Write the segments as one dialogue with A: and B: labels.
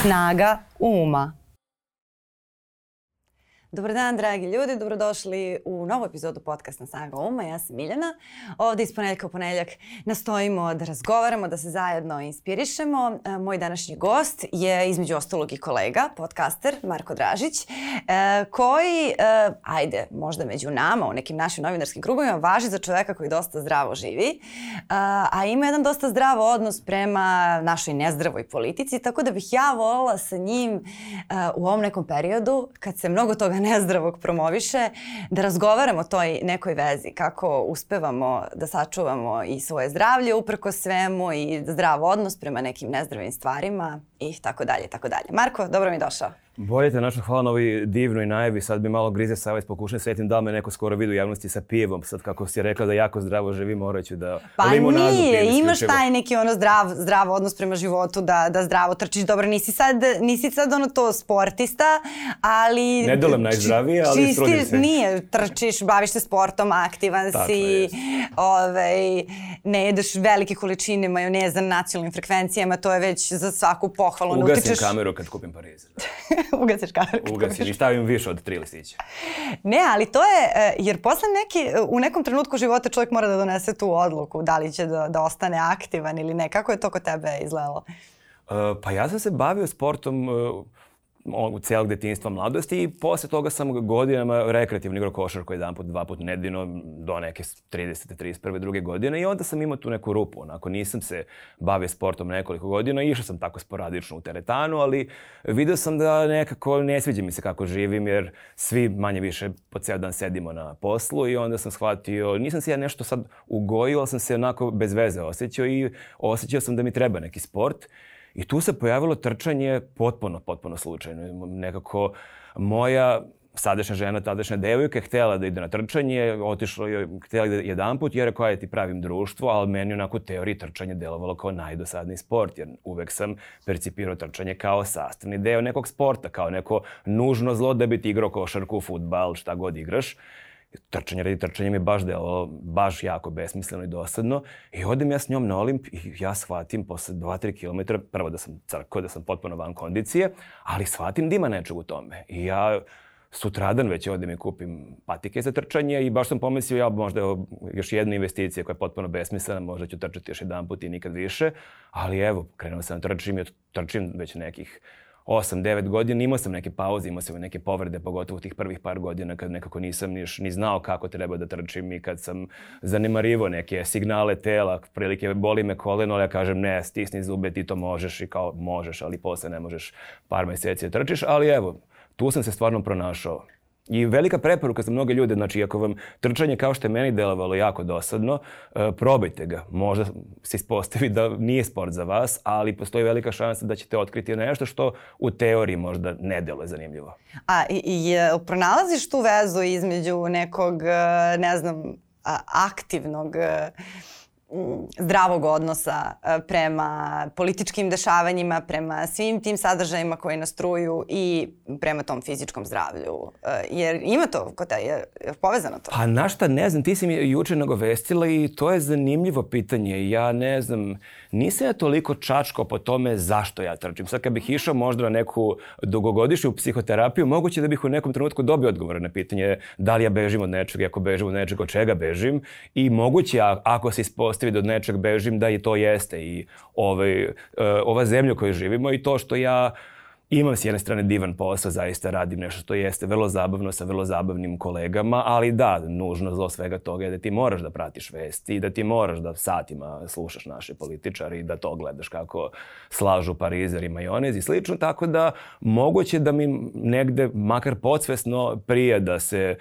A: Snaga uma Dobar dan, dragi ljudi. Dobrodošli u novu epizodu podcasta Saga Uma. Ja sam Miljana. Ovde iz ponedjeljka u ponedjeljak nastojimo da razgovaramo, da se zajedno inspirišemo. E, moj današnji gost je između ostalog i kolega, podcaster Marko Dražić, e, koji, e, ajde, možda među nama u nekim našim novinarskim krugovima, važi za čoveka koji dosta zdravo živi, a ima jedan dosta zdrav odnos prema našoj nezdravoj politici, tako da bih ja volila sa njim u ovom nekom periodu, kad se mnogo toga nezdravog promoviše, da razgovaramo o toj nekoj vezi, kako uspevamo da sačuvamo i svoje zdravlje uprko svemu i zdrav odnos prema nekim nezdravim stvarima i tako dalje, tako dalje. Marko, dobro mi došao.
B: Bolje te našo, hvala na ovoj divnoj najavi. Sad bi malo grize savjez, pokušam sretim da me neko skoro vidu u javnosti sa pivom. Sad kako si rekla da jako zdravo živi, morat ću da
A: pa
B: limonadu
A: nije, pijem, imaš taj neki ono zdrav, zdrav odnos prema životu, da, da zdravo trčiš. Dobro, nisi sad, nisi sad ono to sportista, ali...
B: Ne dolem najzdravije, ali čisti,
A: trudim se. Nije, trčiš, baviš se sportom, aktivan Tako
B: si, ovaj,
A: ne jedeš velike količine majoneza na nacionalnim frekvencijama, to je već za svaku pohvalu.
B: Ugasim utičeš... kameru kad kupim Parizer.
A: ugasiš kamerku.
B: Ugasiš i stavim više od tri listića.
A: Ne, ali to je, e, jer posle neki, e, u nekom trenutku života čovjek mora da donese tu odluku, da li će da, da ostane aktivan ili ne. Kako je to kod tebe izgledalo? Uh,
B: pa ja sam se bavio sportom uh, u celog detinstva mladosti i posle toga sam godinama rekreativno igrao košarku jedan put, dva put nedino do neke 30. 31. druge godine i onda sam imao tu neku rupu. Onako, nisam se bavio sportom nekoliko godina, išao sam tako sporadično u teretanu, ali video sam da nekako ne sviđa mi se kako živim jer svi manje više po ceo dan sedimo na poslu i onda sam shvatio, nisam se ja nešto sad ugojio, ali sam se onako bez veze osjećao i osjećao sam da mi treba neki sport. I tu se pojavilo trčanje potpuno, potpuno slučajno. Nekako moja sadašnja žena, tadašnja devojka, htela da ide na trčanje, otišla je, htela da jedan put, jer rekao, ja ti pravim društvo, ali meni onako u trčanja delovalo kao najdosadniji sport, jer uvek sam percipirao trčanje kao sastavni deo nekog sporta, kao neko nužno zlo da bi ti igrao košarku, futbal, šta god igraš trčanje radi trčanja mi je baš delo, baš jako besmisleno i dosadno. I odem ja s njom na Olimp i ja shvatim posle 2-3 km, prvo da sam crko, da sam potpuno van kondicije, ali shvatim da ima nečeg u tome. I ja sutradan već odem i kupim patike za trčanje i baš sam pomislio ja možda još jedna investicija koja je potpuno besmislena, možda ću trčati još jedan put i nikad više, ali evo, krenuo sam da trčim i trčim već nekih 8-9 godina, imao sam neke pauze, imao sam neke povrede, pogotovo tih prvih par godina kad nekako nisam niš, ni znao kako treba da trčim i kad sam zanemarivo neke signale tela, prilike boli me koleno, ali ja kažem ne, stisni zube, ti to možeš i kao možeš, ali posle ne možeš, par meseci da trčiš, ali evo, tu sam se stvarno pronašao. I velika preporuka za mnoge ljude, znači ako vam trčanje kao što je meni delovalo jako dosadno, e, probajte ga. Možda se ispostavi da nije sport za vas, ali postoji velika šansa da ćete otkriti nešto što u teoriji možda ne deluje zanimljivo.
A: A i, je, pronalaziš tu vezu između nekog, e, ne znam, aktivnog e, zdravog odnosa e, prema političkim dešavanjima, prema svim tim sadržajima koji nas i prema tom fizičkom zdravlju. E, jer ima to kod te, je, je povezano to?
B: Pa našta ne znam, ti si mi juče nagovestila i to je zanimljivo pitanje. Ja ne znam, uh, nisam ja toliko čačko po tome zašto ja trčim. Sad kad bih išao možda na neku dugogodišnju psihoterapiju, moguće da bih u nekom trenutku dobio odgovor na pitanje da li ja bežim od nečega, ako bežim od nečega, od čega bežim i moguće ako se ispostavi da od nečeg bežim da i to jeste i ovaj, e, ova zemlja u kojoj živimo i to što ja imam s jedne strane divan posao, zaista radim nešto što jeste vrlo zabavno sa vrlo zabavnim kolegama, ali da, nužno zlo svega toga je da ti moraš da pratiš vesti i da ti moraš da satima slušaš naše političare i da to gledaš kako slažu parizer i majonez i slično, tako da moguće da mi negde, makar podsvesno, prije da se e,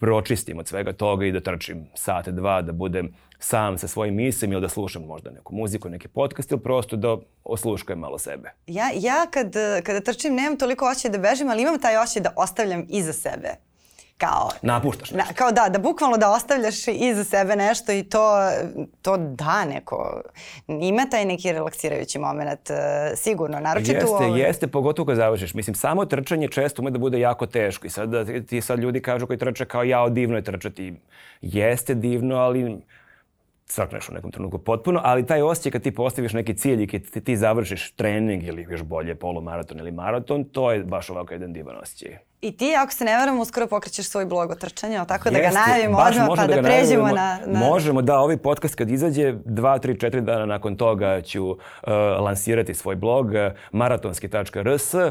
B: pročistim od svega toga i da trčim sate dva, da budem sam sa svojim mislim ili da slušam možda neku muziku, neki podcast ili prosto da osluškujem malo sebe.
A: Ja, ja kad, kada trčim nemam toliko ošće da bežim, ali imam taj ošće da ostavljam iza sebe
B: kao... Napuštaš nešto. Na,
A: kao da, da bukvalno da ostavljaš iza sebe nešto i to, to da neko, ima taj neki relaksirajući moment, uh, sigurno,
B: naročito jeste, Jeste, pogotovo kad završiš. Mislim, samo trčanje često ume da bude jako teško i sad da ti sad ljudi kažu koji trče kao ja, divno je trčati. Jeste divno, ali crkneš u nekom trenutku potpuno, ali taj osjećaj kad ti postaviš neki cilj i kad ti, ti završiš trening ili još bolje polumaraton ili maraton, to je baš ovako jedan divan osjećaj.
A: I ti, ako se ne varam, uskoro pokrećeš svoj blog o trčanju, tako da ga najavimo odmah pa da, da pređemo na, na...
B: Možemo, da, ovaj podcast kad izađe, dva, tri, četiri dana nakon toga ću uh, lansirati svoj blog uh, maratonski.rs. Uh,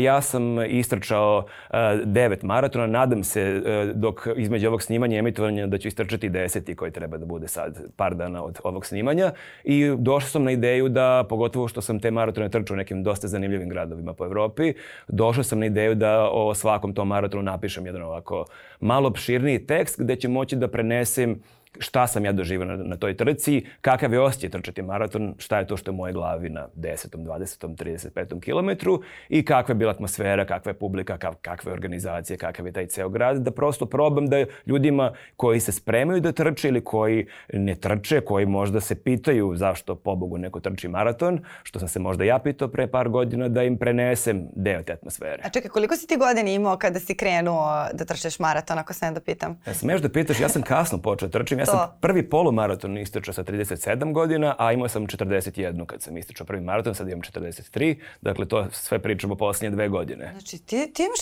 B: ja sam istrčao uh, devet maratona, nadam se uh, dok između ovog snimanja i emitovanja da ću istrčati deseti koji treba da bude sad par dana od ovog snimanja. I došao sam na ideju da, pogotovo što sam te maratone trčao u nekim dosta zanimljivim gradovima po Evropi, došao sam na ideju da o svakom tom maratonu napišem jedan ovako malo obširniji tekst gde će moći da prenesem šta sam ja doživio na, na toj trci, kakav je osjećaj trčati maraton, šta je to što je u moje glavi na 10., 20., 35. kilometru i kakva je bila atmosfera, kakva je publika, kav, kakva je organizacija, kakav je taj ceo grad, da prosto probam da ljudima koji se spremaju da trče ili koji ne trče, koji možda se pitaju zašto pobogu neko trči maraton, što sam se možda ja pitao pre par godina, da im prenesem deo te atmosfere.
A: A čekaj, koliko si ti godina imao kada si krenuo da trčeš maraton, ako sam da pitam? Ja,
B: e, smeš da pitaš, ja sam kasno počeo da trčim, ja ja sam prvi polumaraton istrčao sa 37 godina, a imao sam 41 kad sam istrčao prvi maraton, sad imam 43. Dakle, to sve pričamo poslednje dve godine.
A: Znači, ti, ti imaš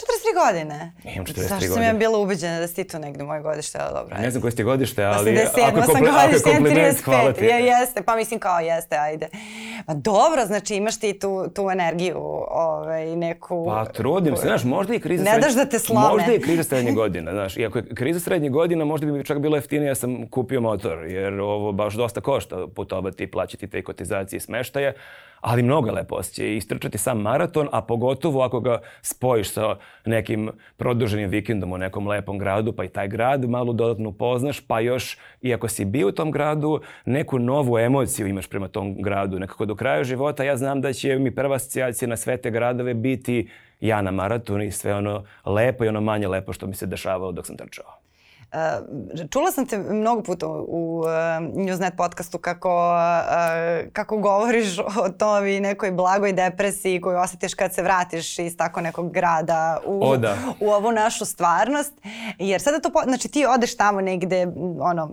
A: 43 godine?
B: Imam 43
A: znači, godine. Zašto sam ja bila ubeđena da si ti tu negde moje godište,
B: ali dobro. Ne znam koje ste godište, ali
A: 87, ako
B: je
A: kompliment, 35, hvala ti. Ja, jeste, pa mislim kao jeste, ajde. Pa dobro, znači imaš ti tu, tu energiju ovaj, neku...
B: Pa trudim se, znaš, možda i kriza...
A: Ne srednje, daš da te
B: slame. Možda i kriza srednjih godina, znaš. Iako je kriza srednje godina, možda bi mi čak bilo jeftinije ja sam kupio motor, jer ovo baš dosta košta putovati, plaćati te kotizacije smeštaje. smeštaje ali mnogo lepo će istrčati sam maraton, a pogotovo ako ga spojiš sa nekim produženim vikendom u nekom lepom gradu, pa i taj grad malo dodatno upoznaš, pa još i ako si bio u tom gradu, neku novu emociju imaš prema tom gradu. Nekako do kraja života ja znam da će mi prva asocijacija na sve te gradove biti ja na maratonu i sve ono lepo i ono manje lepo što mi se dešavalo dok sam trčao.
A: Uh, čula sam te mnogo puta u uh, Newsnet podcastu kako, uh, kako govoriš o tovi nekoj blagoj depresiji koju osjetiš kad se vratiš iz tako nekog grada u, o, da. u ovu našu stvarnost. Jer sada to, znači ti odeš tamo negde, ono,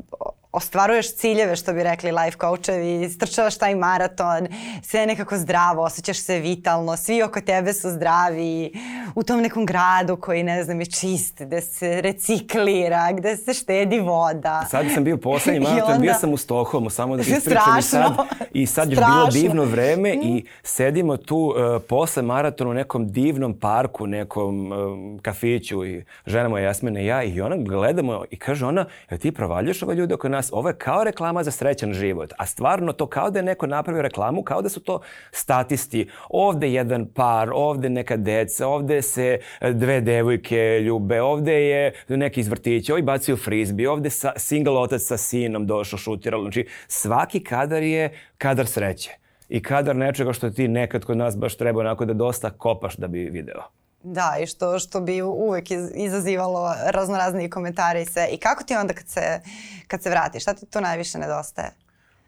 A: ostvaruješ ciljeve, što bi rekli life coachevi, strčavaš taj maraton, sve je nekako zdravo, osjećaš se vitalno, svi oko tebe su zdravi, u tom nekom gradu koji, ne znam, je čist, gde se reciklira, gde se štedi voda.
B: Sad sam bio poslednji maraton, onda... bio sam u Stokholmu, samo da ti ispričam i sad, i sad je bilo divno vreme i mm. sedimo tu uh, posle maratona u nekom divnom parku, nekom um, kafiću i žena moja Jasmina i ja i ona gledamo i kaže ona, jel ti provaljuješ ove ljude oko nas? nas, ovo je kao reklama za srećan život, a stvarno to kao da je neko napravio reklamu, kao da su to statisti. Ovde jedan par, ovde neka deca, ovde se e, dve devojke ljube, ovde je neki iz vrtića, ovi bacaju frizbi, ovde sa, single otac sa sinom došao, šutirao. Znači, svaki kadar je kadar sreće i kadar nečega što ti nekad kod nas baš treba onako da dosta kopaš da bi video.
A: Da, i što, što bi uvek izazivalo raznorazni komentare i sve. I kako ti onda kad se, kad se vratiš? Šta ti to najviše nedostaje?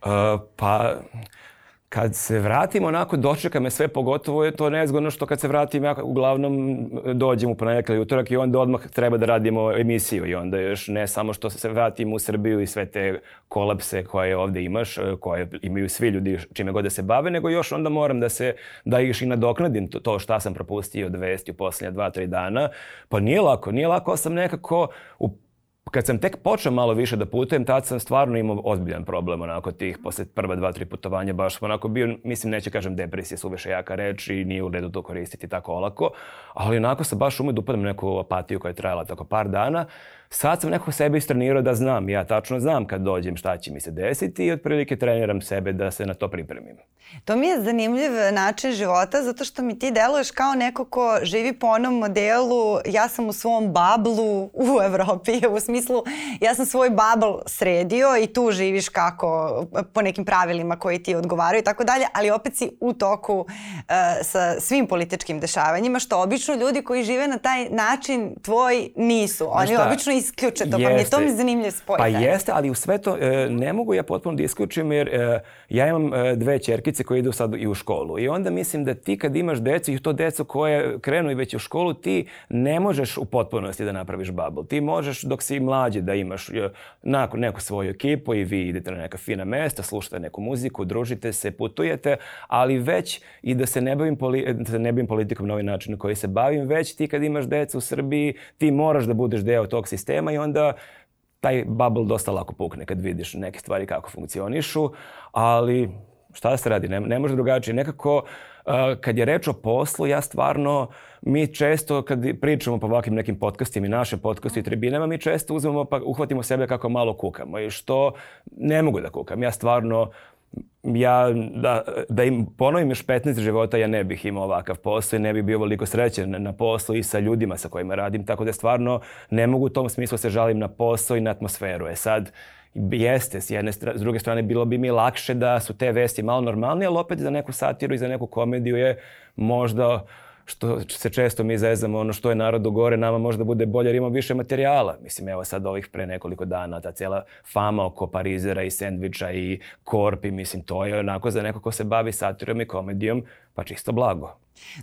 A: Uh,
B: pa, Kad se vratim, onako dočeka me sve, pogotovo je to nezgodno što kad se vratim, ja uglavnom e, dođem u ponedeljak ili utorak i onda odmah treba da radimo emisiju i onda još ne samo što se vratim u Srbiju i sve te kolapse koje ovde imaš, e, koje imaju svi ljudi čime god da se bave, nego još onda moram da se, da iš i nadoknadim to, to šta sam propustio od vesti u posljednja dva, tri dana. Pa nije lako, nije lako, sam nekako u kad sam tek počeo malo više da putujem, tad sam stvarno imao ozbiljan problem onako tih posle prva dva, tri putovanja baš onako bio, mislim neće kažem depresija suviše jaka reč i nije u redu to koristiti tako olako, ali onako sam baš umeo da upadam neku apatiju koja je trajala tako par dana. Sad sam nekako sebe istrenirao da znam, ja tačno znam kad dođem šta će mi se desiti i otprilike treniram sebe da se na to pripremim.
A: To mi je zanimljiv način života zato što mi ti deluješ kao neko ko živi po onom modelu ja sam u svom bablu u Evropi, u smislu ja sam svoj babl sredio i tu živiš kako, po nekim pravilima koji ti odgovaraju i tako dalje, ali opet si u toku uh, sa svim političkim dešavanjima, što obično ljudi koji žive na taj način tvoj nisu. Oni obično isključe to, jeste. pa mi je to mi zanimljiv
B: spoj. Pa
A: da.
B: jeste, ali u sve
A: to
B: e, ne mogu ja potpuno da isključim jer e, ja imam e, dve čerkice koje idu sad i u školu. I onda mislim da ti kad imaš decu i to decu koje krenu i već u školu, ti ne možeš u potpunosti da napraviš bubble. Ti možeš dok si mlađe da imaš e, nakon neku svoju ekipu i vi idete na neka fina mesta, slušate neku muziku, družite se, putujete, ali već i da se ne bavim, poli, da se ne bavim politikom na ovaj način na koji se bavim, već ti kad imaš decu u Srbiji, ti moraš da budeš deo tog sistema sistema i onda taj bubble dosta lako pukne kad vidiš neke stvari kako funkcionišu, ali šta da se radi, ne, ne može drugačije. Nekako, uh, kad je reč o poslu, ja stvarno, mi često kad pričamo po ovakvim nekim podcastima i naše podcastu i tribinama, mi često uzmemo pa uhvatimo sebe kako malo kukamo i što ne mogu da kukam. Ja stvarno ja, da, da im ponovim još 15 života, ja ne bih imao ovakav posao i ne bih bio veliko srećen na poslu i sa ljudima sa kojima radim, tako da stvarno ne mogu u tom smislu da se žalim na posao i na atmosferu. E sad, jeste, s jedne s druge strane bilo bi mi lakše da su te vesti malo normalnije, ali opet za neku satiru i za neku komediju je možda što se često mi zezamo ono što je narodu gore, nama možda bude bolje jer imamo više materijala. Mislim, evo sad ovih pre nekoliko dana, ta cela fama oko parizera i sendviča i korpi, mislim, to je onako za neko ko se bavi satirom i komedijom, pa čisto blago.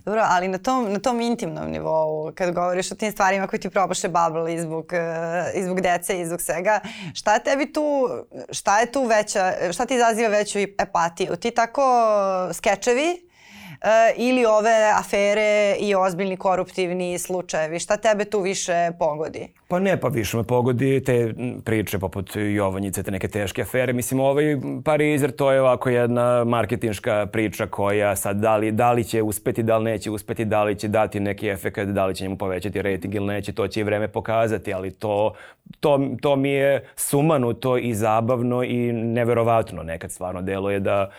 A: Dobro, ali na tom, na tom intimnom nivou, kad govoriš o tim stvarima koje ti probaše babali i zbog, eh, i zbog dece i zbog svega, šta je tebi tu, šta je tu veća, šta ti izaziva veću epatiju? Ti tako skečevi E, ili ove afere i ozbiljni koruptivni slučajevi? Šta tebe tu više pogodi?
B: Pa ne, pa više me pogodi te priče poput Jovanjice, te neke teške afere. Mislim, ovaj Parizer to je ovako jedna marketinška priča koja sad da li, da li će uspeti, da li neće uspeti, da li će dati neki efekt, da li će njemu povećati rating ili neće, to će i vreme pokazati, ali to, to, to mi je sumanuto i zabavno i neverovatno nekad stvarno delo je da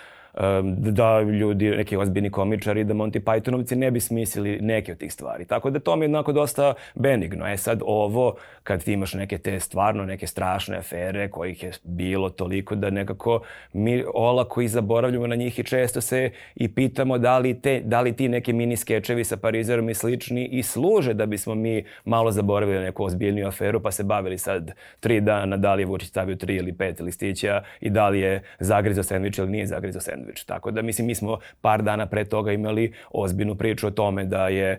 B: da ljudi, neki ozbiljni komičari, da Monty Pythonovci ne bi smislili neke od tih stvari. Tako da to mi je jednako dosta benigno. E sad ovo, kad ti imaš neke te stvarno neke strašne afere kojih je bilo toliko da nekako mi olako i zaboravljamo na njih i često se i pitamo da li, te, da li ti neki mini skečevi sa Parizerom i slični i služe da bismo mi malo zaboravili neku ozbiljniju aferu pa se bavili sad tri dana da li je Vučić stavio tri ili pet listića i da li je zagrizao sandvič ili nije zagrizao sandvič Jovanović. Tako da, mislim, mi smo par dana pre toga imali ozbiljnu priču o tome da je e,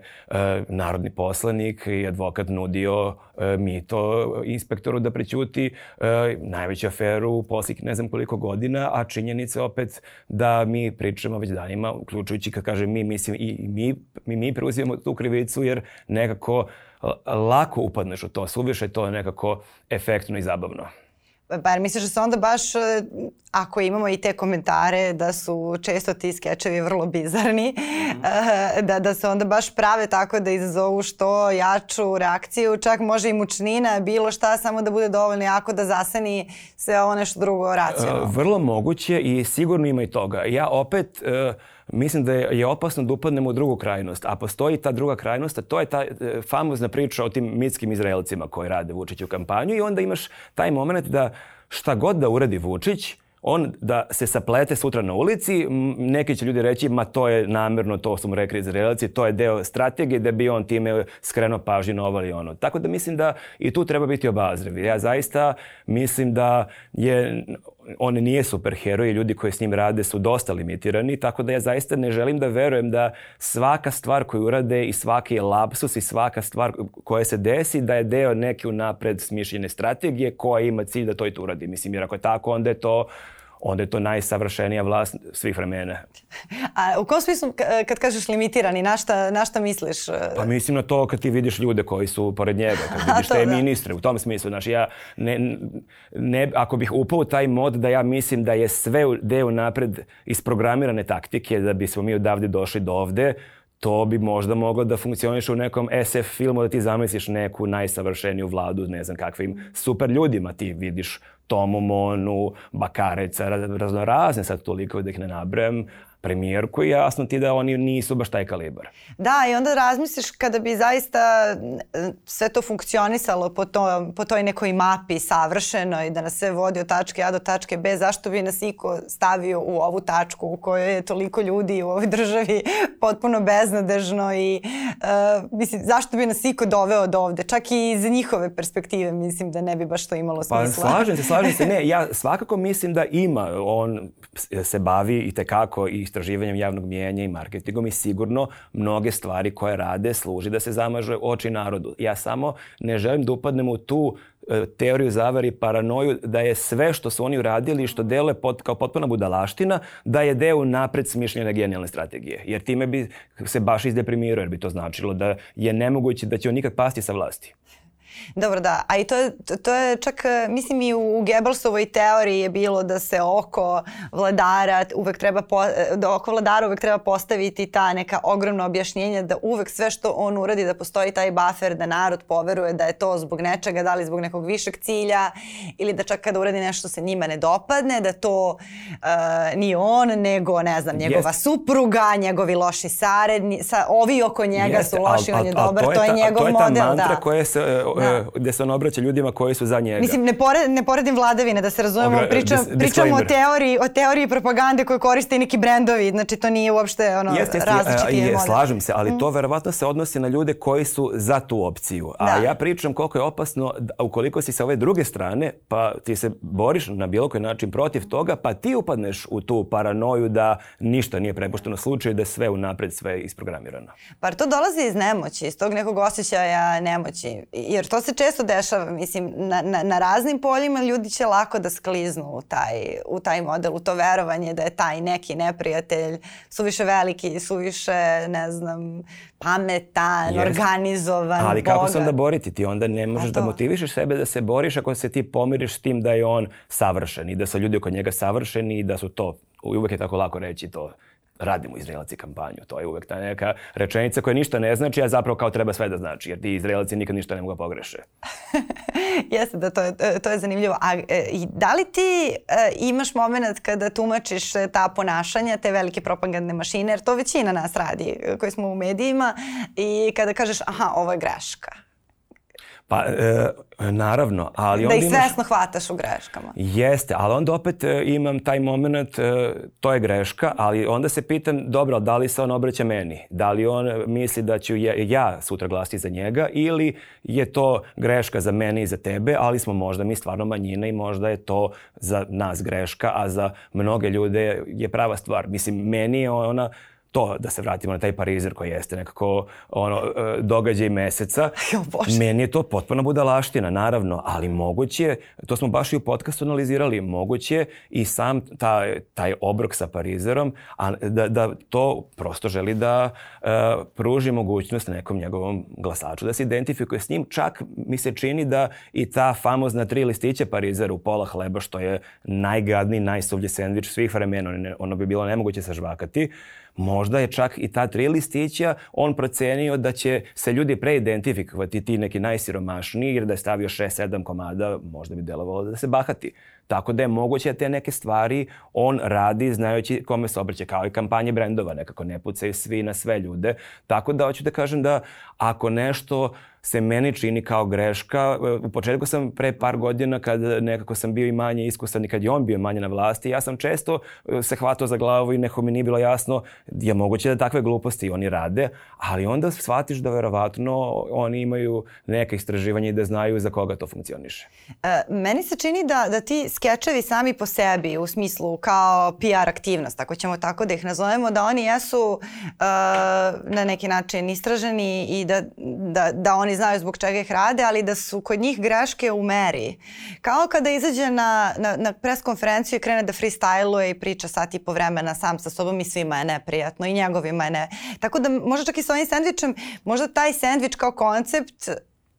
B: narodni poslanik i advokat nudio e, mito inspektoru da prećuti e, najveću aferu poslih ne znam koliko godina, a činjenica opet da mi pričamo već danima, uključujući kad kažem mi, mislim i mi, mi, mi preuzivamo tu krivicu jer nekako lako upadneš u to, suviše to je nekako efektno i zabavno.
A: Pa bar misliš da se onda baš, e, ako imamo i te komentare da su često ti skečevi vrlo bizarni, mm. da, da se onda baš prave tako da izazovu što jaču reakciju, čak može i mučnina, bilo šta, samo da bude dovoljno jako da zasani sve ovo nešto drugo racionalno.
B: E, vrlo moguće i sigurno ima i toga. Ja opet... Uh, mislim da je opasno da upadnemo u drugu krajnost. A postoji ta druga krajnost, a to je ta e, famozna priča o tim mitskim Izraelcima koji rade Vučiću kampanju i onda imaš taj moment da šta god da uradi Vučić, on da se saplete sutra na ulici, neki će ljudi reći, ma to je namerno, to su mu rekli Izraelci, to je deo strategije da bi on time skreno pažnju na ovo ili ono. Tako da mislim da i tu treba biti obazrivi. Ja zaista mislim da je on nije superheroj i ljudi koji s njim rade su dosta limitirani, tako da ja zaista ne želim da verujem da svaka stvar koju urade i svaki lapsus i svaka stvar koja se desi da je deo neke unapred smišljene strategije koja ima cilj da to i to uradi. Mislim, jer ako je tako, onda je to onda je to najsavršenija vlast svih vremena.
A: A u kom smislu kad kažeš limitirani, na šta, na šta misliš?
B: Pa mislim na to kad ti vidiš ljude koji su pored njega, kad vidiš te da. ministre, u tom smislu. Znaš, ja ne, ne, ako bih upao u taj mod da ja mislim da je sve deo da napred isprogramirane taktike da bismo mi odavde došli do ovde, to bi možda moglo da funkcioniše u nekom SF filmu da ti zamisliš neku najsavršeniju vladu, ne znam kakvim super ljudima. Ti vidiš Tomu Monu, Bakareca, raznorazne sad toliko da ih ne nabrem, premijerku i jasno ti da oni nisu baš taj kalibar.
A: Da, i onda razmisliš kada bi zaista e, sve to funkcionisalo po, to, po toj nekoj mapi savršenoj, da nas sve vodi od tačke A do tačke B, zašto bi nas iko stavio u ovu tačku u kojoj je toliko ljudi u ovoj državi potpuno beznadežno i uh, mislim, zašto bi nas iko doveo do ovde? Čak i iz njihove perspektive mislim da ne bi baš to imalo pa, smisla. Pa
B: slažem se, slažem se. Ne, ja svakako mislim da ima. On se bavi i tekako i istraživanjem javnog mijenja i marketingom i sigurno mnoge stvari koje rade služi da se zamaže oči narodu. Ja samo ne želim da upadnem u tu e, teoriju zavari paranoju da je sve što su oni uradili i što dele pot, kao potpuna budalaština da je deo napred smišljene genijalne strategije. Jer time bi se baš izdeprimirao jer bi to značilo da je nemoguće da će on nikad pasti sa vlasti.
A: Dobro, da. A i to je, to je čak, e, mislim i u Gebelsovoj teoriji je bilo da se oko vladara uvek treba, po, e, da oko vladara uvek treba postaviti ta neka ogromna objašnjenja da uvek sve što on uradi da postoji taj buffer, da narod poveruje da je to zbog nečega, da li zbog nekog višeg cilja ili da čak kada uradi nešto se njima ne dopadne, da to uh, e, nije on, nego ne znam, njegova yes. supruga, njegovi loši saredni, sa, ovi oko njega yes. su loši, al, al, on je al, dobar, to je,
B: ta,
A: to je njegov
B: model.
A: To je ta
B: mantra da. koja se da. gde se on obraća ljudima koji su za njega.
A: Mislim, ne, pored, ne poredim vladavine, da se razumemo, Ogra, pričam, dis, pričamo o teoriji, o teoriji propagande koju koriste neki brendovi, znači to nije uopšte ono, jest, jest, različiti je, je,
B: Slažem se, ali mm. to verovatno se odnosi na ljude koji su za tu opciju. Da. A ja pričam koliko je opasno da, ukoliko si sa ove druge strane, pa ti se boriš na bilo koji način protiv toga, pa ti upadneš u tu paranoju da ništa nije prepušteno slučaju, da je sve unapred, sve isprogramirano.
A: Pa to dolazi iz nemoći, iz tog nekog osjećaja nemoći, jer to što se često dešava, mislim, na, na, na raznim poljima ljudi će lako da skliznu u taj, u taj model, u to verovanje da je taj neki neprijatelj suviše veliki, suviše, ne znam, pametan, Jest. organizovan,
B: Ali bogat. kako se onda boriti? Ti onda ne možeš pa da motivišeš sebe da se boriš ako se ti pomiriš s tim da je on savršen i da su ljudi oko njega savršeni i da su to, uvek je tako lako reći to, radimo Izraelci kampanju. To je uvek ta neka rečenica koja ništa ne znači, a zapravo kao treba sve da znači, jer ti Izraelci nikad ništa ne mogu da pogreše.
A: Jeste da to je, to je zanimljivo. A e, da li ti e, imaš moment kada tumačiš e, ta ponašanja, te velike propagandne mašine, jer to većina nas radi e, koji smo u medijima i kada kažeš aha, ovo je greška.
B: Pa, e, naravno, ali
A: da ih Da svesno imaš... hvataš u greškama.
B: Jeste, ali onda opet e, imam taj moment, e, to je greška, ali onda se pitam, dobro, da li se on obraća meni? Da li on misli da ću ja, ja sutra glasiti za njega ili je to greška za mene i za tebe, ali smo možda mi stvarno manjina i možda je to za nas greška, a za mnoge ljude je prava stvar. Mislim, meni je ona to da se vratimo na taj Parizer koji jeste nekako ono, e, događaj meseca. Jo, Meni je to potpuno budalaština, naravno, ali moguće to smo baš i u podcastu analizirali, moguće i sam ta, taj obrok sa Parizerom, a, da, da to prosto želi da uh, pruži mogućnost nekom njegovom glasaču da se identifikuje s njim. Čak mi se čini da i ta famozna tri listića Parizera u pola hleba, što je najgadniji, najsuvlji sandvič svih vremena, ono bi bilo nemoguće sažvakati, Možda je čak i ta tri listića on procenio da će se ljudi preidentifikovati ti neki najsiromašniji jer da je stavio 6-7 komada možda bi delovalo da se bahati. Tako da je moguće da te neke stvari on radi znajući kome se obraća, kao i kampanje brendova, nekako ne pucaju svi na sve ljude. Tako da hoću da kažem da ako nešto uh, se meni čini kao greška. U početku sam pre par godina kad nekako sam bio i manje iskusan i kad je on bio manje na vlasti, ja sam često e, se hvatao za glavu i neko mi nije bilo jasno je moguće da takve gluposti oni rade, ali onda shvatiš da verovatno oni imaju neke istraživanje i da znaju za koga to funkcioniše. E,
A: meni se čini da, da ti skečevi sami po sebi u smislu kao PR aktivnost, ako ćemo tako da ih nazovemo, da oni jesu e, na neki način istraženi i da, da, da oni oni znaju zbog čega ih rade, ali da su kod njih greške u meri. Kao kada izađe na, na, na preskonferenciju i krene da freestyluje i priča sat i po vremena sam sa sobom i svima je neprijatno i njegovima je ne. Tako da možda čak i sa ovim sandvičem, možda taj sandvič kao koncept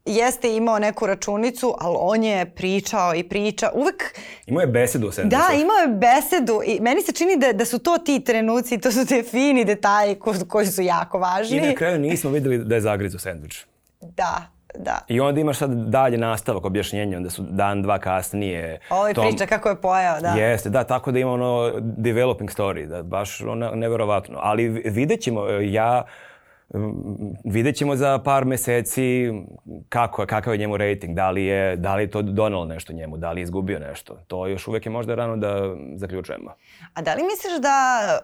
A: jeste imao neku računicu, ali on je pričao i priča. Uvek...
B: Imao je besedu o sandviču.
A: Da, imao je besedu. I meni se čini da, da su to ti trenuci, to su te fini detalji ko, koji su jako važni.
B: I na kraju nismo videli da je zagrizo sandvič.
A: Da, da.
B: I onda imaš sad dalje nastavak objašnjenja, onda su dan, dva kasnije.
A: Ovo je tom... priča kako je pojao, da.
B: Jeste, da, tako da ima ono developing story, da, baš ono neverovatno. Ali vidjet ćemo, ja vidjet ćemo za par meseci kako, kakav je njemu rating, da li je, da li je to donalo nešto njemu, da li je izgubio nešto. To još uvek je možda rano da zaključujemo.
A: A da li misliš da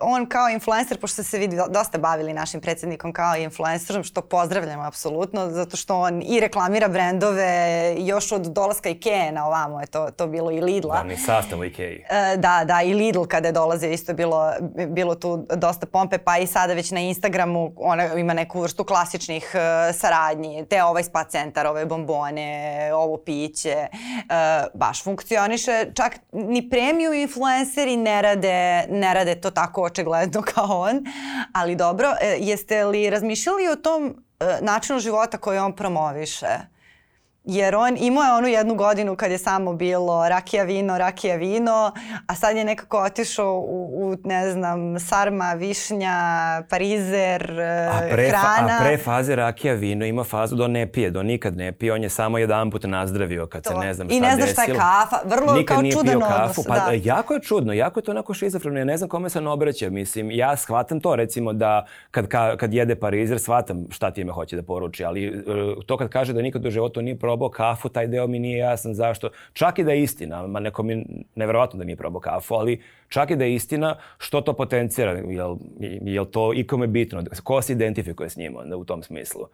A: on kao influencer, pošto se vidi dosta bavili našim predsednikom kao influencerom, što pozdravljamo apsolutno, zato što on i reklamira brendove još od dolaska Ikea na ovamo je to, to bilo i Lidla.
B: Da, ni sastavu Ikea. E,
A: da, da, i Lidl kada je dolaze isto bilo, bilo tu dosta pompe, pa i sada već na Instagramu ona ima neku vrstu klasičnih uh, saradnji, te ovaj spa centar šećer, ove bombone, ovo piće, uh, baš funkcioniše. Čak ni premium influenceri ne rade, ne rade to tako očigledno kao on. Ali dobro, e, jeste li razmišljali o tom e, načinu života koji on promoviše? Jer on imao je onu jednu godinu kad je samo bilo rakija vino, rakija vino, a sad je nekako otišao u, u ne znam, sarma, višnja, parizer, a eh, pre, hrana. A
B: pre faze rakija vino ima fazu da on ne pije, da on nikad ne pije, on je samo jedan put nazdravio kad to. se ne znam šta
A: desilo. I ne zna šta je kafa, vrlo
B: nikad
A: kao čudan odnos. Kafu.
B: Pa, da. E, jako je čudno, jako je to onako šizofreno, ja ne znam kome se on obraća, mislim, ja shvatam to recimo da kad, kad jede parizer, shvatam šta time hoće da poruči, ali e, to kad kaže da nikad u životu nije pro probao kafu, taj deo mi nije jasan zašto. Čak i da je istina, ma nekom mi nevjerovatno da nije probao kafu, ali čak i da je istina, što to potencira? Jel, jel to ikome bitno? Ko se identifikuje s njim onda u tom smislu?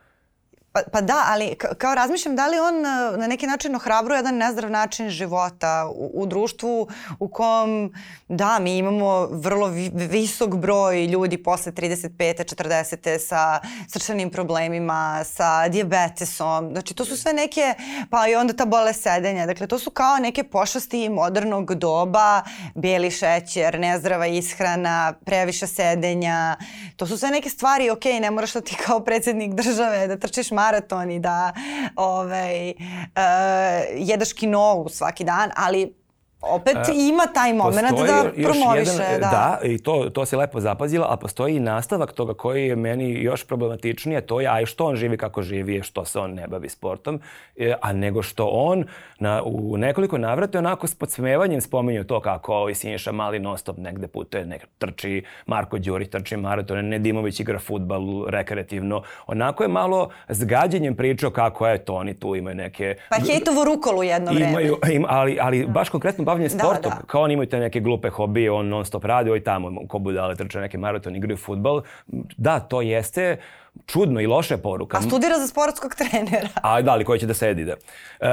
A: Pa, pa da, ali kao razmišljam da li on eh, na neki način ohrabruje jedan nezdrav način života u, u društvu u kom, da, mi imamo vrlo visok broj ljudi posle 35. 40. sa srčanim problemima, sa diabetesom. Znači, to su sve neke, pa i onda ta bole sedenja. Dakle, to su kao neke pošlosti modernog doba, bijeli šećer, nezdrava ishrana, previše sedenja. To su sve neke stvari, ok, ne moraš da ti kao predsednik države da trčiš mar maraton i da ovaj, uh, eh, jedeš kinovu svaki dan, ali opet e, ima taj moment da promoviše. Jedan, da. da,
B: i to, to si lepo zapazila, a postoji i nastavak toga koji je meni još problematičnije, to je aj što on živi kako živi, što se on ne bavi sportom, e, a nego što on na, u nekoliko navrata onako s podsmevanjem spominju to kako ovi Siniša Mali non stop negde putuje, nek trči, Marko Đuri trči maratone, Nedimović igra futbal rekreativno, onako je malo s pričao kako je to, oni tu imaju neke...
A: Pa Hejtovo rukolu jedno vreme. Imaju,
B: im, ali, ali baš konkretno bavljenje da, sportom. Da, da. Kao oni imaju te neke glupe hobije, on non stop radi, oj tamo, ko budale trče neke maraton, igraju futbal. Da, to jeste čudno i loše poruka.
A: A studira za sportskog trenera. A
B: da, ali koji će da sedi da.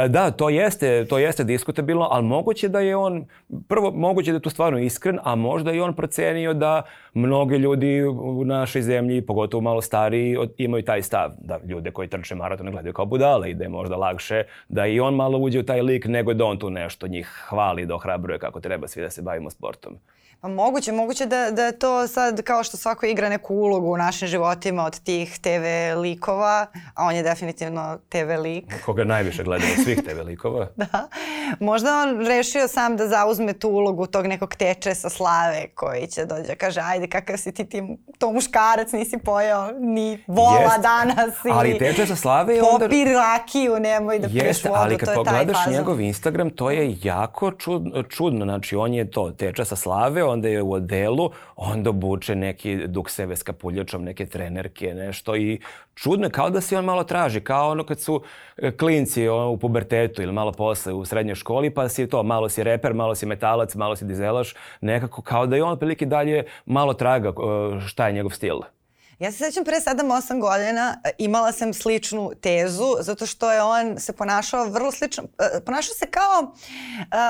B: E, da, to jeste, to jeste diskutabilno, ali moguće da je on, prvo moguće da je tu stvarno iskren, a možda i on procenio da mnogi ljudi u našoj zemlji, pogotovo malo stariji, imaju taj stav da ljude koji trče maraton gledaju kao budale i da je možda lakše da i on malo uđe u taj lik nego da on tu nešto njih hvali, da ohrabruje kako treba svi da se bavimo sportom.
A: Pa moguće, moguće da, da je to sad kao što svako igra neku ulogu u našim životima od tih TV likova, a on je definitivno TV lik.
B: Koga najviše gledam od svih TV likova.
A: da. Možda on rešio sam da zauzme tu ulogu tog nekog teče sa slave koji će dođe kaže ajde kakav si ti, ti to muškarac nisi pojeo ni vola jest, danas. I
B: ali teče sa slave je onda...
A: Popi rakiju, nemoj da jest, piješ vodu,
B: ali kad to pogledaš njegov Instagram to je jako čudno, čudno. Znači on je to teče sa slave, onda je u odelu, onda obuče neki dukseve s kapuljačom, neke trenerke, nešto i čudno, kao da se on malo traži, kao ono kad su e, klinci ono, u pubertetu ili malo posle u srednjoj školi, pa si to, malo si reper, malo si metalac, malo si dizelaš, nekako kao da je on prilike dalje malo traga šta je njegov stil.
A: Ja se sećam pre 7-8 godina e, imala sam sličnu tezu zato što je on se ponašao vrlo slično, e, ponašao se kao uh,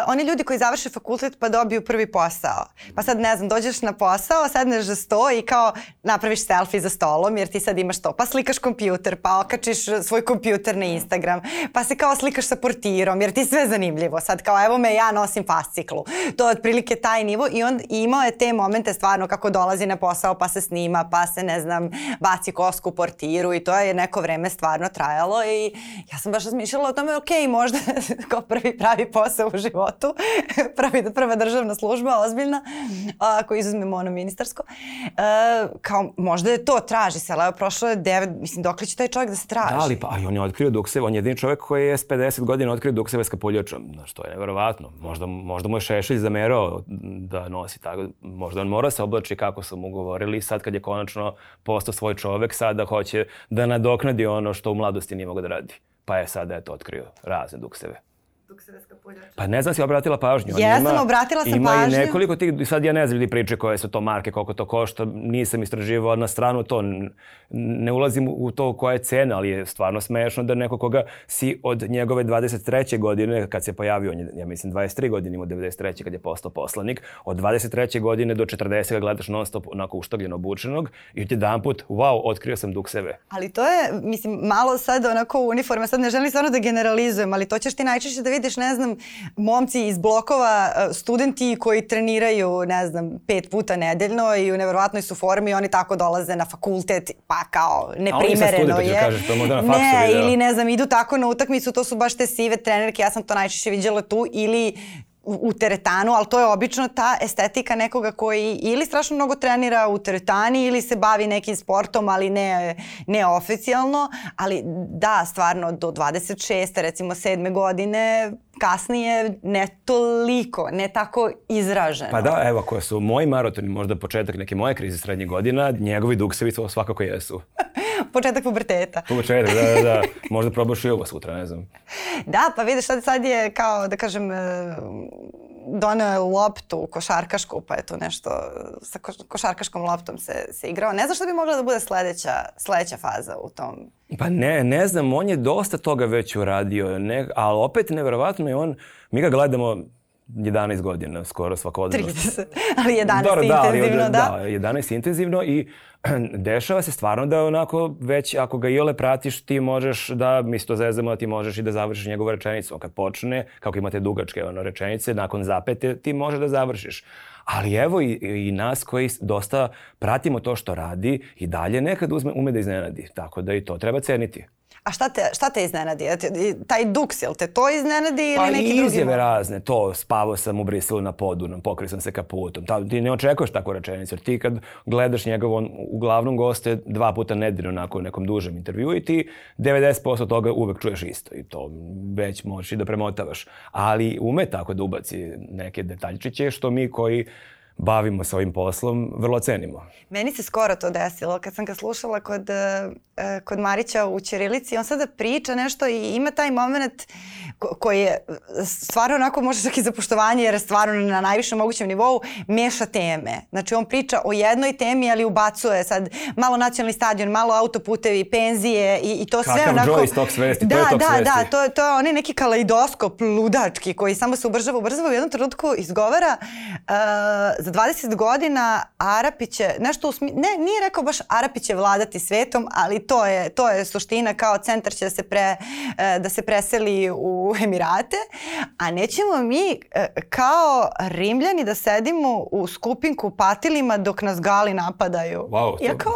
A: oni ljudi koji završe fakultet pa dobiju prvi posao. Pa sad ne znam, dođeš na posao, sedneš za sto i kao napraviš selfie za stolom jer ti sad imaš to, pa slikaš kompjuter, pa okačiš svoj kompjuter na Instagram, pa se kao slikaš sa portirom jer ti sve zanimljivo. Sad kao evo me ja nosim fasciklu. To je otprilike taj nivo i on imao je te momente stvarno kako dolazi na posao pa se snima, pa se ne znam nam baci kosku u portiru i to je neko vreme stvarno trajalo i ja sam baš razmišljala o tome, ok, možda kao prvi pravi posao u životu, pravi, prva državna služba, ozbiljna, ako izuzmemo ono ministarsko, e, kao možda je to traži se, ali prošlo je devet, mislim, dokle će taj čovjek da se traži?
B: Da, ali pa, on je otkrio Dukseva, on je jedini čovjek koji je s 50 godina otkrio Dukseva s kapuljačom, znaš, to je neverovatno. Možda, možda mu je Šešelj zamerao da nosi tako, možda on mora se oblači kako su mu govorili, sad kad je konačno postao svoj čovek, sada hoće da nadoknadi ono što u mladosti nije mogao da radi. Pa je sada, eto, otkrio razne dukseve. Dukseve poljopoljača. Pa ne znam si obratila pažnju.
A: Ja ima, obratila sam ima pažnju.
B: Ima i nekoliko tih, sad ja ne znam ljudi priče koje su to marke, koliko to košta, nisam istraživao na stranu to, ne ulazim u to koja je cena, ali je stvarno smešno da neko koga si od njegove 23. godine, kad se pojavio, on je, ja mislim 23 godine, imao 93. kad je postao poslanik, od 23. godine do 40. gledaš non stop onako uštagljeno obučenog i ti dan put, wow, otkrio sam duk sebe.
A: Ali to je, mislim, malo sad onako uniforma, sad ne želim stvarno da generalizujem, ali to ćeš ti najčešće da vidiš, ne znam, momci iz blokova, e, studenti koji treniraju, ne znam, pet puta nedeljno i u nevjerovatnoj su formi i oni tako dolaze na fakultet, pa kao neprimereno je. A oni sa studiju, kažeš, Ne,
B: video.
A: ili da. ne znam, idu tako na utakmicu, to su baš te sive trenerke, ja sam to najčešće vidjela tu, ili u teretanu, ali to je obično ta estetika nekoga koji ili strašno mnogo trenira u teretani ili se bavi nekim sportom, ali ne, ne oficijalno, ali da, stvarno do 26. recimo 7. godine kasnije ne toliko, ne tako izraženo.
B: Pa da, evo, ako su moji maratoni možda početak neke moje krize srednje godina, njegovi duksevi to svakako jesu.
A: početak puberteta.
B: Početak, da, da, da. Možda probaš i ovo sutra, ne znam.
A: Da, pa vidiš, sad, sad je kao, da kažem, eh, donao je loptu košarkašku, pa je tu nešto sa košarkaškom loptom se, se igrao. Ne znam što bi mogla da bude sledeća, sledeća faza u tom.
B: Pa ne, ne znam, on je dosta toga već uradio, ne, ali opet nevjerovatno je on, mi ga gledamo 11 godina, skoro svakodnevno. 30,
A: ali 11 Dobro, da, intenzivno, da, da? 11 da, da.
B: da, intenzivno i dešava se stvarno da onako već ako ga jole pratiš ti možeš da, mi se to zezamo, da ti možeš i da završiš njegovu rečenicu. On kad počne, kako imate dugačke ono, rečenice, nakon zapete ti možeš da završiš. Ali evo i, i nas koji dosta pratimo to što radi i dalje nekad uzme, ume da iznenadi. Tako da i to treba ceniti.
A: A šta te, šta te iznenadi? Ja taj duks, jel te to iznenadi ili
B: pa
A: neki drugi? Pa izjave
B: razne, to spavao sam u Briselu na podunom, pokrio sam se kaputom. Ta, ti ne očekuješ tako rečenicu, jer ti kad gledaš njega, on uglavnom goste dva puta nedeljno onako u nekom dužem intervju i ti 90% toga uvek čuješ isto i to već možeš i da premotavaš. Ali ume tako da ubaci neke detaljčiće što mi koji bavimo se ovim poslom, vrlo cenimo.
A: Meni se skoro to desilo kad sam ga slušala kod, e, kod Marića u Ćirilici. On sada priča nešto i ima taj moment koji je stvarno onako može čak i za poštovanje jer je stvarno na najvišem mogućem nivou meša teme. Znači on priča o jednoj temi ali ubacuje sad malo nacionalni stadion, malo autoputevi, penzije i, i to Kakav
B: sve onako... Kakav Joyce tok svesti,
A: da, to je
B: tok
A: da,
B: da svesti.
A: Da, da, to, to je onaj neki kaleidoskop ludački koji samo se ubrzava, ubrzava u jednom trenutku izgovara uh, za 20 godina Arapi će, nešto usmi... ne, nije rekao baš Arapi će vladati svetom, ali to je, to je suština kao centar će da se, pre, e, da se preseli u Emirate, a nećemo mi e, kao rimljani da sedimo u skupinku patilima dok nas gali napadaju. Wow,
B: to... Ja kao...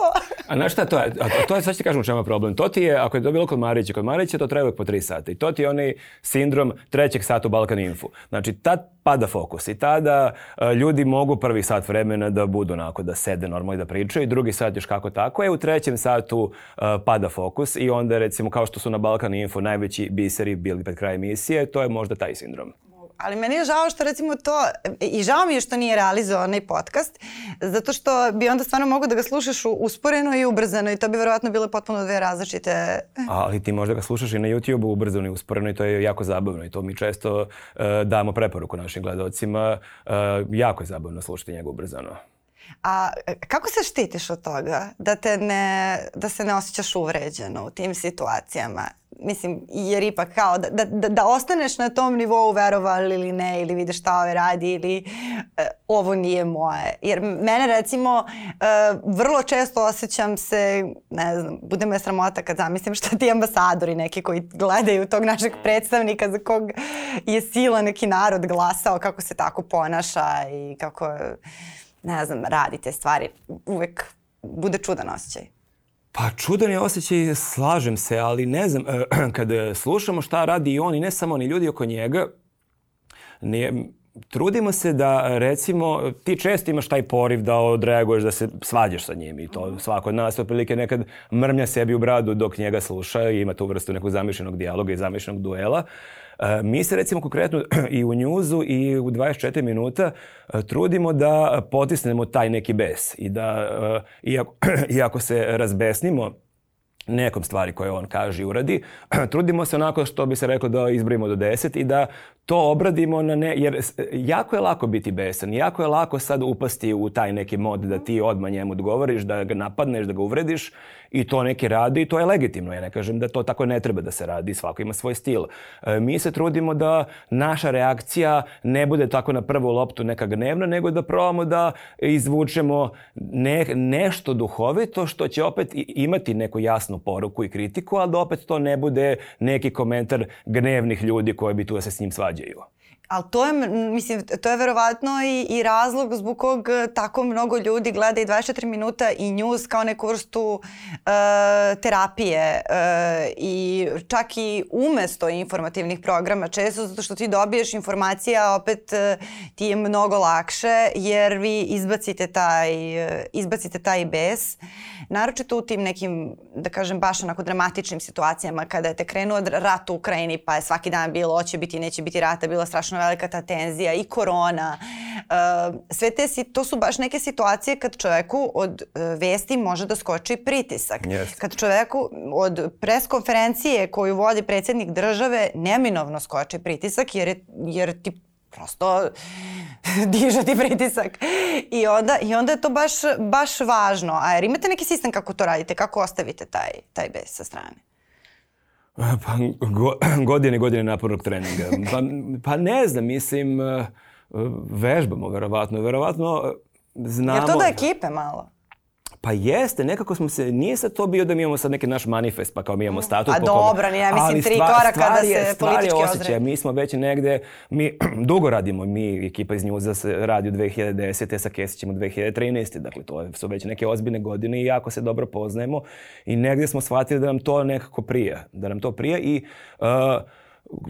B: a znaš šta to je? A to je, sad ću kažem u čemu problem. To ti je, ako je dobilo kod Marića, kod Marića to traje uvek po 3 sata i to ti je onaj sindrom trećeg sata u Balkan Info. Znači, ta pada fokus. I tada e, ljudi mogu prvi sat vremena da budu onako, da sede normalno i da pričaju, i drugi sat još kako tako je, u trećem satu e, pada fokus i onda recimo kao što su na Balkan Info najveći biseri bili pred kraj emisije, to je možda taj sindrom
A: ali meni je žao što recimo to, i žao mi je što nije realizovao onaj podcast, zato što bi onda stvarno mogo da ga slušaš usporeno i ubrzano i to bi verovatno bile potpuno dve različite...
B: Ali ti možda ga slušaš i na YouTube-u ubrzano i usporeno i to je jako zabavno i to mi često uh, damo preporuku našim gledalcima. Uh, jako je zabavno slušati njega ubrzano.
A: A e, kako se štitiš od toga da, te ne, da se ne osjećaš uvređeno u tim situacijama? Mislim, jer ipak kao da, da, da, da ostaneš na tom nivou verovali ili ne, ili vidiš šta ovaj radi ili e, ovo nije moje. Jer mene recimo e, vrlo često osjećam se, ne znam, bude me sramota kad zamislim što ti ambasadori neki koji gledaju tog našeg predstavnika za kog je sila neki narod glasao kako se tako ponaša i kako... E, ne znam, radi te stvari, uvek bude čudan osjećaj.
B: Pa čudan je osjećaj, slažem se, ali ne znam, kad slušamo šta radi i on i ne samo ni ljudi oko njega, ne, trudimo se da recimo ti često imaš taj poriv da odreaguješ, da se svađaš sa njim i to mhm. svako od nas otprilike nekad mrmlja sebi u bradu dok njega sluša i ima tu vrstu nekog zamišljenog dijaloga i zamišljenog duela. Uh, Mi se recimo konkretno i u njuzu i u 24 minuta e, trudimo da potisnemo taj neki bes i da e, iako, iako se razbesnimo nekom stvari koje on kaže i uradi, trudimo se onako što bi se reklo da izbrojimo do 10 i da to obradimo na ne, jer jako je lako biti besan, jako je lako sad upasti u taj neki mod da ti odmah njemu odgovoriš, da ga napadneš, da ga uvrediš i to neki radi i to je legitimno. Ja ne kažem da to tako ne treba da se radi, svako ima svoj stil. E, mi se trudimo da naša reakcija ne bude tako na prvu loptu neka gnevna, nego da probamo da izvučemo ne, nešto duhovito što će opet imati neku jasnu poruku i kritiku, ali da opet to ne bude neki komentar gnevnih ljudi koji bi tu da se s njim svađaju.
A: Ali to je, mislim, to je verovatno i, i razlog zbog kog e, tako mnogo ljudi gleda i 24 minuta i news kao neku vrstu e, terapije e, i čak i umesto informativnih programa često zato što ti dobiješ informacija opet e, ti je mnogo lakše jer vi izbacite taj, e, izbacite taj bes. E, Naročito u tim nekim, da kažem, baš onako dramatičnim situacijama kada je te krenuo rat u Ukrajini pa je svaki dan bilo oće biti, neće biti rata, bila strašno velika ta tenzija i korona. Ehm, sve te, to su baš neke situacije kad čoveku od e, vesti može da skoči pritisak. Yes. Kad čoveku od preskonferencije koju vodi predsednik države neminovno skoči pritisak jer, jer ti prosto diže ti pritisak. I onda, i onda je to baš, baš važno. A jer imate neki sistem kako to radite? Kako ostavite taj, taj bes sa strane?
B: Pa go, godine, godine napornog treninga. Pa, pa ne znam, mislim, eh, eh, vežbamo verovatno. Verovatno znamo...
A: Eh, jer to da ekipe malo?
B: Pa jeste, nekako smo se, nije sad to bio da mi imamo sad neki naš manifest, pa kao mi imamo mm. statut.
A: A pa dobro, ja mislim tri koraka da
B: se
A: stvar je osjećaj,
B: mi smo već negde, mi dugo radimo, mi ekipa iz Njuza se radi u 2010. sa Kesićem u 2013. Dakle, to su već neke ozbiljne godine i jako se dobro poznajemo i negde smo shvatili da nam to nekako prija, da nam to prija i... Uh,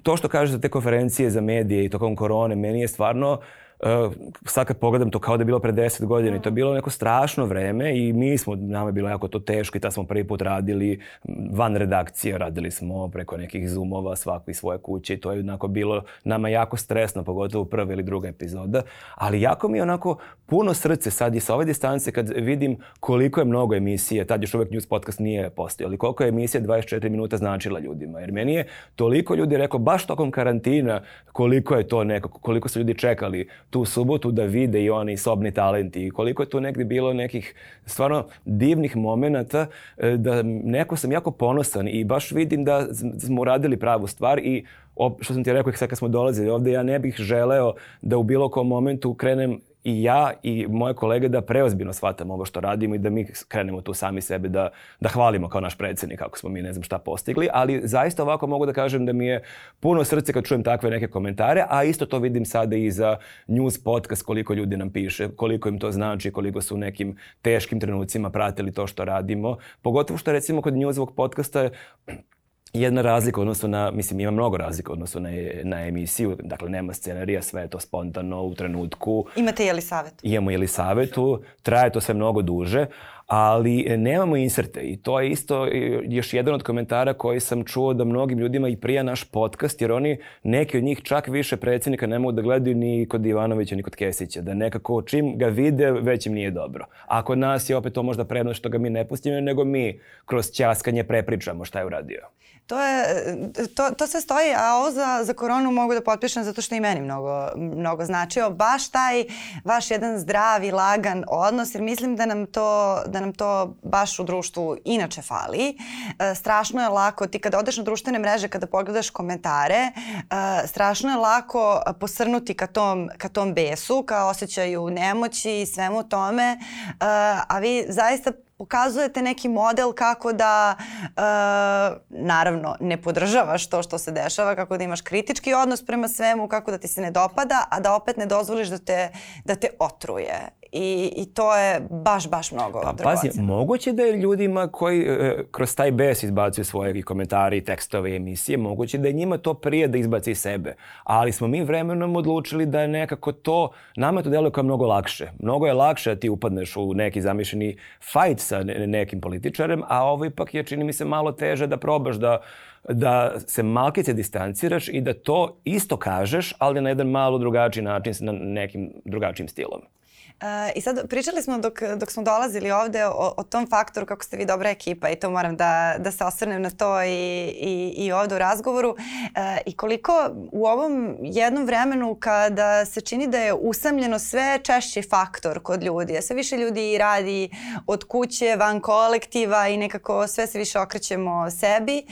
B: to što kažeš za te konferencije za medije i tokom korone, meni je stvarno uh, Uh, sad kad pogledam to kao da je bilo pre 10 godina i to je bilo neko strašno vreme i mi smo, nama je bilo jako to teško i tad smo prvi put radili mm, van redakcije, radili smo preko nekih zoomova svako iz svoje kuće i to je onako bilo nama jako stresno, pogotovo prva ili druga epizoda, ali jako mi je onako puno srce sad i sa ove distance kad vidim koliko je mnogo emisije, tad još uvek News Podcast nije postao, ali koliko je emisija 24 minuta značila ljudima, jer meni je toliko ljudi rekao baš tokom karantina koliko je to nekako, koliko su ljudi čekali tu subotu da vide i oni sobni talenti i koliko je tu negde bilo nekih stvarno divnih momenata e, da neko sam jako ponosan i baš vidim da smo uradili pravu stvar i što sam ti rekao sad kad smo dolazili ovde, ja ne bih želeo da u bilo kom momentu krenem i ja i moje kolege da preozbiljno shvatamo ovo što radimo i da mi krenemo tu sami sebe da, da hvalimo kao naš predsednik kako smo mi ne znam šta postigli, ali zaista ovako mogu da kažem da mi je puno srce kad čujem takve neke komentare, a isto to vidim sada i za news podcast koliko ljudi nam piše, koliko im to znači, koliko su u nekim teškim trenucima pratili to što radimo. Pogotovo što recimo kod newsovog podcasta jedna razlika odnosno na, mislim ima mnogo razlika odnosno na, na emisiju, dakle nema scenarija, sve je to spontano u trenutku.
A: Imate
B: Jelisavetu? Imamo Jelisavetu, traje to sve mnogo duže, ali nemamo inserte i to je isto e, još jedan od komentara koji sam čuo da mnogim ljudima i prija naš podcast jer oni, neki od njih čak više predsjednika ne mogu da gledaju ni kod Ivanovića ni kod Kesića, da nekako čim ga vide već im nije dobro. A kod nas je opet to možda prednost što ga mi ne pustimo nego mi kroz ćaskanje prepričamo šta je uradio.
A: To,
B: je,
A: e, to, to sve stoji, a ovo za, za koronu mogu da potpišem zato što i meni mnogo, mnogo značio. Baš taj vaš jedan zdrav i lagan odnos, jer mislim da nam to, da nam to baš u društvu inače fali. E, strašno je lako, ti kada odeš na društvene mreže, kada pogledaš komentare, e, strašno je lako posrnuti ka tom, ka tom besu, ka osjećaju nemoći i svemu tome, e, a vi zaista pokazujete neki model kako da e, naravno ne podržavaš to što se dešava, kako da imaš kritički odnos prema svemu, kako da ti se ne dopada, a da opet ne dozvoliš da te, da te otruje. I, I to je baš, baš mnogo
B: pa, Pazi, moguće da je ljudima koji e, kroz taj bes izbacuju svoje komentari, tekstove, emisije, moguće da je njima to prije da izbaci sebe. Ali smo mi vremenom odlučili da je nekako to, nama to deluje kao mnogo lakše. Mnogo je lakše da ti upadneš u neki zamišljeni fight sa nekim političarem, a ovo ipak je, čini mi se, malo teže da probaš da, da se malkice distanciraš i da to isto kažeš, ali na jedan malo drugačiji način, na nekim drugačijim stilom.
A: E, I sad pričali smo dok, dok smo dolazili ovde o, o tom faktoru kako ste vi dobra ekipa i to moram da, da se osvrnem na to i, i, i ovde u razgovoru e, i koliko u ovom jednom vremenu kada se čini da je usamljeno sve češći faktor kod ljudi, da sve više ljudi radi od kuće, van kolektiva i nekako sve se više okrećemo sebi, e,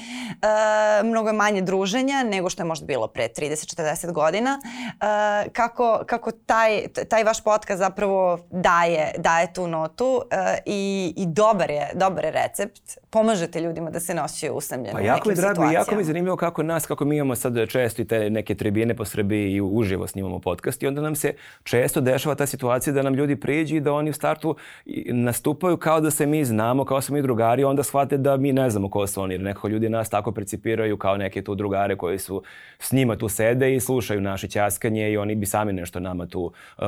A: mnogo manje druženja nego što je možda bilo pre 30-40 godina, e, kako, kako taj, taj vaš podcast zapravo nekako daje, daje tu notu uh, i, i dobar, je, dobar je recept. Pomažete ljudima da se ne osjećaju usamljeno pa jako u
B: nekim drago, Jako mi je zanimljivo kako nas, kako mi imamo sad često i te neke tribine po Srbiji i uživo snimamo podcast i onda nam se često dešava ta situacija da nam ljudi priđu i da oni u startu nastupaju kao da se mi znamo, kao da smo mi drugari, onda shvate da mi ne znamo ko su oni, jer nekako ljudi nas tako precipiraju kao neke tu drugare koji su s njima tu sede i slušaju naše ćaskanje i oni bi sami nešto nama tu uh,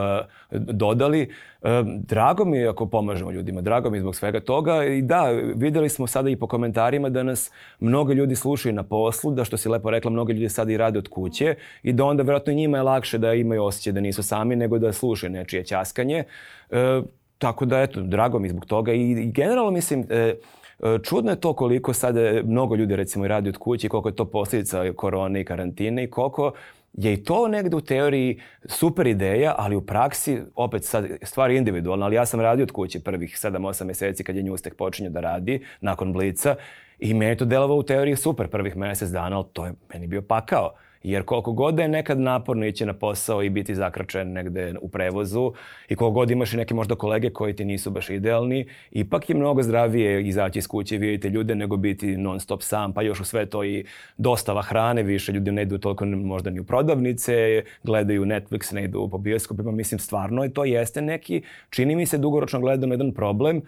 B: dodali ali drago mi je ako pomažemo ljudima, drago mi je zbog svega toga i da, videli smo sada i po komentarima da nas mnogo ljudi slušaju na poslu, da što si lepo rekla, mnogo ljudi sada i rade od kuće i da onda vjerojatno njima je lakše da imaju osjećaj da nisu sami nego da slušaju nečije ćaskanje. E, tako da, eto, drago mi zbog toga i, i generalno mislim... E, e, Čudno je to koliko sada mnogo ljudi recimo radi od kuće i koliko je to posljedica korone i karantine i koliko je i to negde u teoriji super ideja, ali u praksi, opet sad, stvar je individualna, ali ja sam radio od kuće prvih 7-8 meseci kad je Newstek počinio da radi, nakon Blica, i meni to delovao u teoriji super prvih mesec dana, ali to je meni bio pakao. Jer koliko god da je nekad naporno ići na posao i biti zakračen negde u prevozu i koliko god imaš i neke možda kolege koji ti nisu baš idealni, ipak je mnogo zdravije izaći iz kuće i vidjeti ljude nego biti non stop sam, pa još u sve to i dostava hrane, više ljudi ne idu toliko možda ni u prodavnice, gledaju Netflix, ne idu po bioskopima, mislim stvarno i to jeste neki, čini mi se dugoročno gledano jedan problem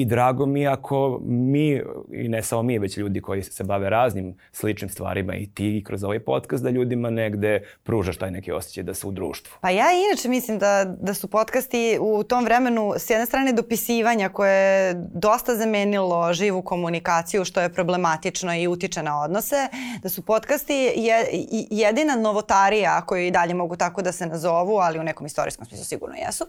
B: i drago mi ako mi, i ne samo mi, već ljudi koji se bave raznim sličnim stvarima i ti kroz ovaj podcast, da ljudima negde pružaš taj neki osjećaj da su u društvu.
A: Pa ja inače mislim da, da su podcasti u tom vremenu s jedne strane dopisivanja koje je dosta zamenilo živu komunikaciju što je problematično i utiče na odnose, da su podcasti je, jedina novotarija koju i dalje mogu tako da se nazovu, ali u nekom istorijskom smislu sigurno jesu,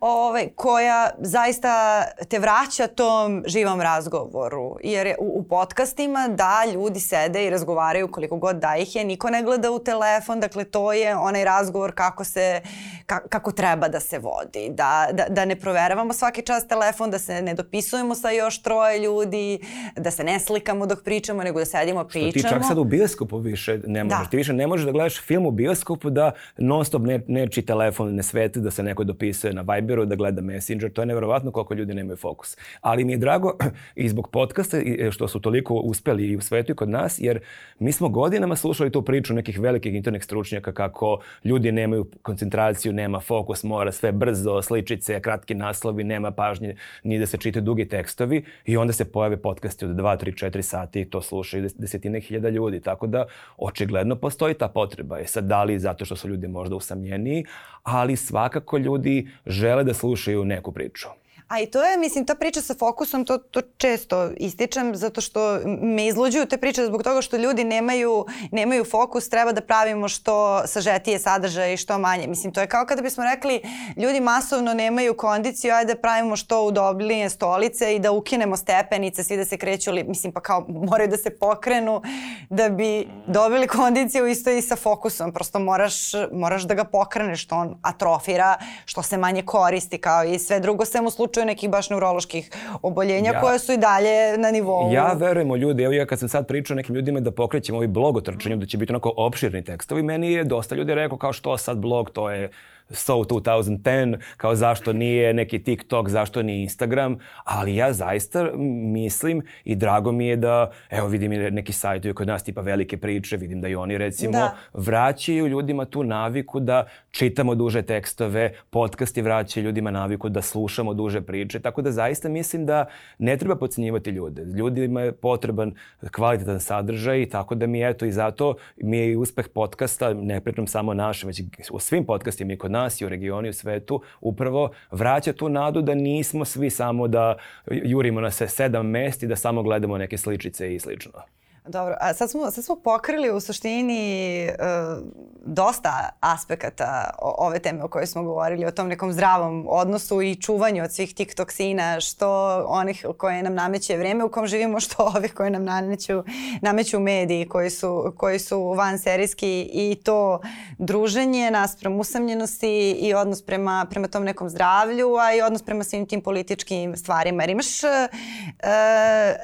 A: ove, koja zaista te vraća priča tom živom razgovoru. Jer u, u podcastima da, ljudi sede i razgovaraju koliko god da ih je, niko ne gleda u telefon, dakle to je onaj razgovor kako se, ka, kako treba da se vodi. Da, da, da ne proveravamo svaki čas telefon, da se ne dopisujemo sa još troje ljudi, da se ne slikamo dok pričamo, nego da sedimo, pričamo. Što
B: ti čak sad u bioskopu više ne da. možeš. Da. Ti više ne možeš da gledaš film u bioskopu da non stop ne, neči telefon ne sveti, da se neko dopisuje na Viberu, da gleda Messenger. To je nevjerovatno koliko ljudi nemaju fokus. Ali mi je drago i zbog podcasta e, što su toliko uspeli i u svetu i kod nas, jer mi smo godinama slušali tu priču nekih velikih internet stručnjaka kako ljudi nemaju koncentraciju, nema fokus, mora sve brzo, sličice, kratki naslovi, nema pažnje ni da se čite dugi tekstovi i onda se pojave podcasti od 2, 3, 4 sati i to slušaju desetine hiljada ljudi. Tako da očigledno postoji ta potreba. E sad, da li zato što su ljudi možda usamljeniji, ali svakako ljudi žele da slušaju neku priču.
A: A i to je, mislim, ta priča sa fokusom, to, to često ističem zato što me izluđuju te priče zbog toga što ljudi nemaju, nemaju fokus, treba da pravimo što sažetije sadržaje i što manje. Mislim, to je kao kada bismo rekli ljudi masovno nemaju kondiciju, ajde da pravimo što udobljije stolice i da ukinemo stepenice, svi da se kreću, mislim, pa kao moraju da se pokrenu da bi dobili kondiciju isto i sa fokusom. Prosto moraš, moraš da ga pokreneš, što on atrofira, što se manje koristi, kao i sve drugo, sve u slučaju slučaju nekih baš neuroloških oboljenja ja, koja su i dalje na nivou.
B: Ja verujem o ljudi, evo ja kad sam sad pričao nekim ljudima da pokrećem ovaj blog o trčanju, da će biti onako opširni tekstovi, meni je dosta ljudi rekao kao što sad blog, to je So 2010, kao zašto nije neki TikTok, zašto nije Instagram, ali ja zaista mislim i drago mi je da, evo vidim i neki sajtuju kod nas tipa velike priče, vidim da i oni recimo da. vraćaju ljudima tu naviku da čitamo duže tekstove, podcasti vraćaju ljudima naviku da slušamo duže priče, tako da zaista mislim da ne treba pocenjivati ljude. Ljudima je potreban kvalitetan sadržaj, tako da mi eto i zato mi je i uspeh podcasta, ne pričam samo našem, već u svim podcastima i kod nas i u regionu i u svetu upravo vraća tu nadu da nismo svi samo da jurimo na se sedam mesti da samo gledamo neke sličice i slično.
A: Dobro, a sad smo, sad smo pokrili u suštini e, dosta aspekata o, ove teme o kojoj smo govorili, o tom nekom zdravom odnosu i čuvanju od svih tih toksina, što onih koje nam nameće vreme u kom živimo, što ovih koje nam nameću, nameću mediji koji su, koji su van serijski i to druženje naspram usamljenosti i odnos prema, prema tom nekom zdravlju, a i odnos prema svim tim političkim stvarima. Jer imaš e,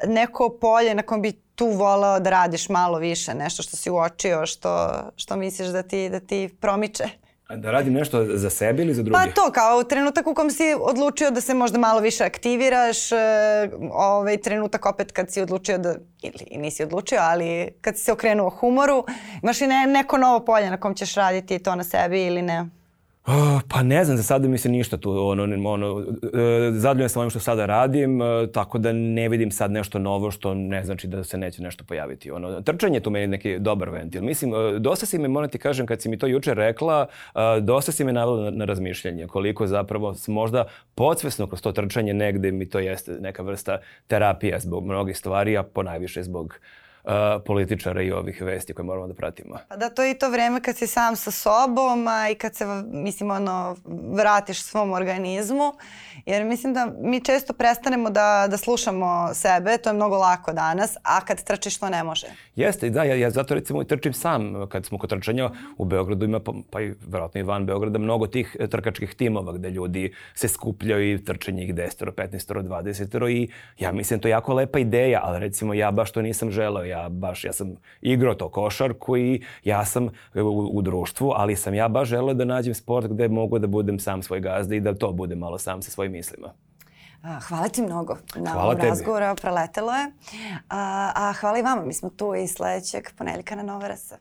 A: neko polje na kom bi tu volao da radiš malo više, nešto što si uočio, što, što misliš da ti, da ti promiče?
B: Da radim nešto za sebe ili za pa druge? Pa
A: to, kao trenutak u kom si odlučio da se možda malo više aktiviraš, e, ovaj trenutak opet kad si odlučio da, ili nisi odlučio, ali kad si se okrenuo humoru, imaš i ne, neko novo polje na kom ćeš raditi to na sebi ili ne?
B: Oh, pa ne znam, za sada mi se ništa tu, ono, ono, e, zadovoljan sam onim što sada radim, e, tako da ne vidim sad nešto novo što ne znači da se neće nešto pojaviti. Ono, trčanje tu meni neki dobar ventil. Mislim, e, dosta si me, moram ti kažem, kad si mi to juče rekla, e, dosta si me navela na, na razmišljanje koliko zapravo možda podsvesno kroz to trčanje negde mi to jeste neka vrsta terapija zbog mnogih stvari, a ponajviše zbog uh, uh, političara i ovih vesti koje moramo da pratimo.
A: Pa da, to je i to vreme kad si sam sa sobom a, i kad se, mislim, ono, vratiš svom organizmu. Jer mislim da mi često prestanemo da, da slušamo sebe, to je mnogo lako danas, a kad trčiš to ne može.
B: Jeste, da, ja, ja zato recimo i trčim sam. Kad smo kod trčanja u Beogradu ima, pa, pa i verovatno i van Beograda, mnogo tih e, trkačkih timova gde ljudi se skupljaju i trče njih 10, 15, 20 i ja mislim to je jako lepa ideja, ali recimo ja baš to nisam želeo ja baš, ja sam igrao to košarku i ja sam u, u društvu, ali sam ja baš želeo da nađem sport gde mogu da budem sam svoj gazda i da to bude malo sam sa svojim mislima.
A: Hvala ti mnogo na hvala ovom tebi. razgovoru, preletelo je. A, a hvala i vama, mi smo tu i sledećeg ponedjeljka na Novarasa.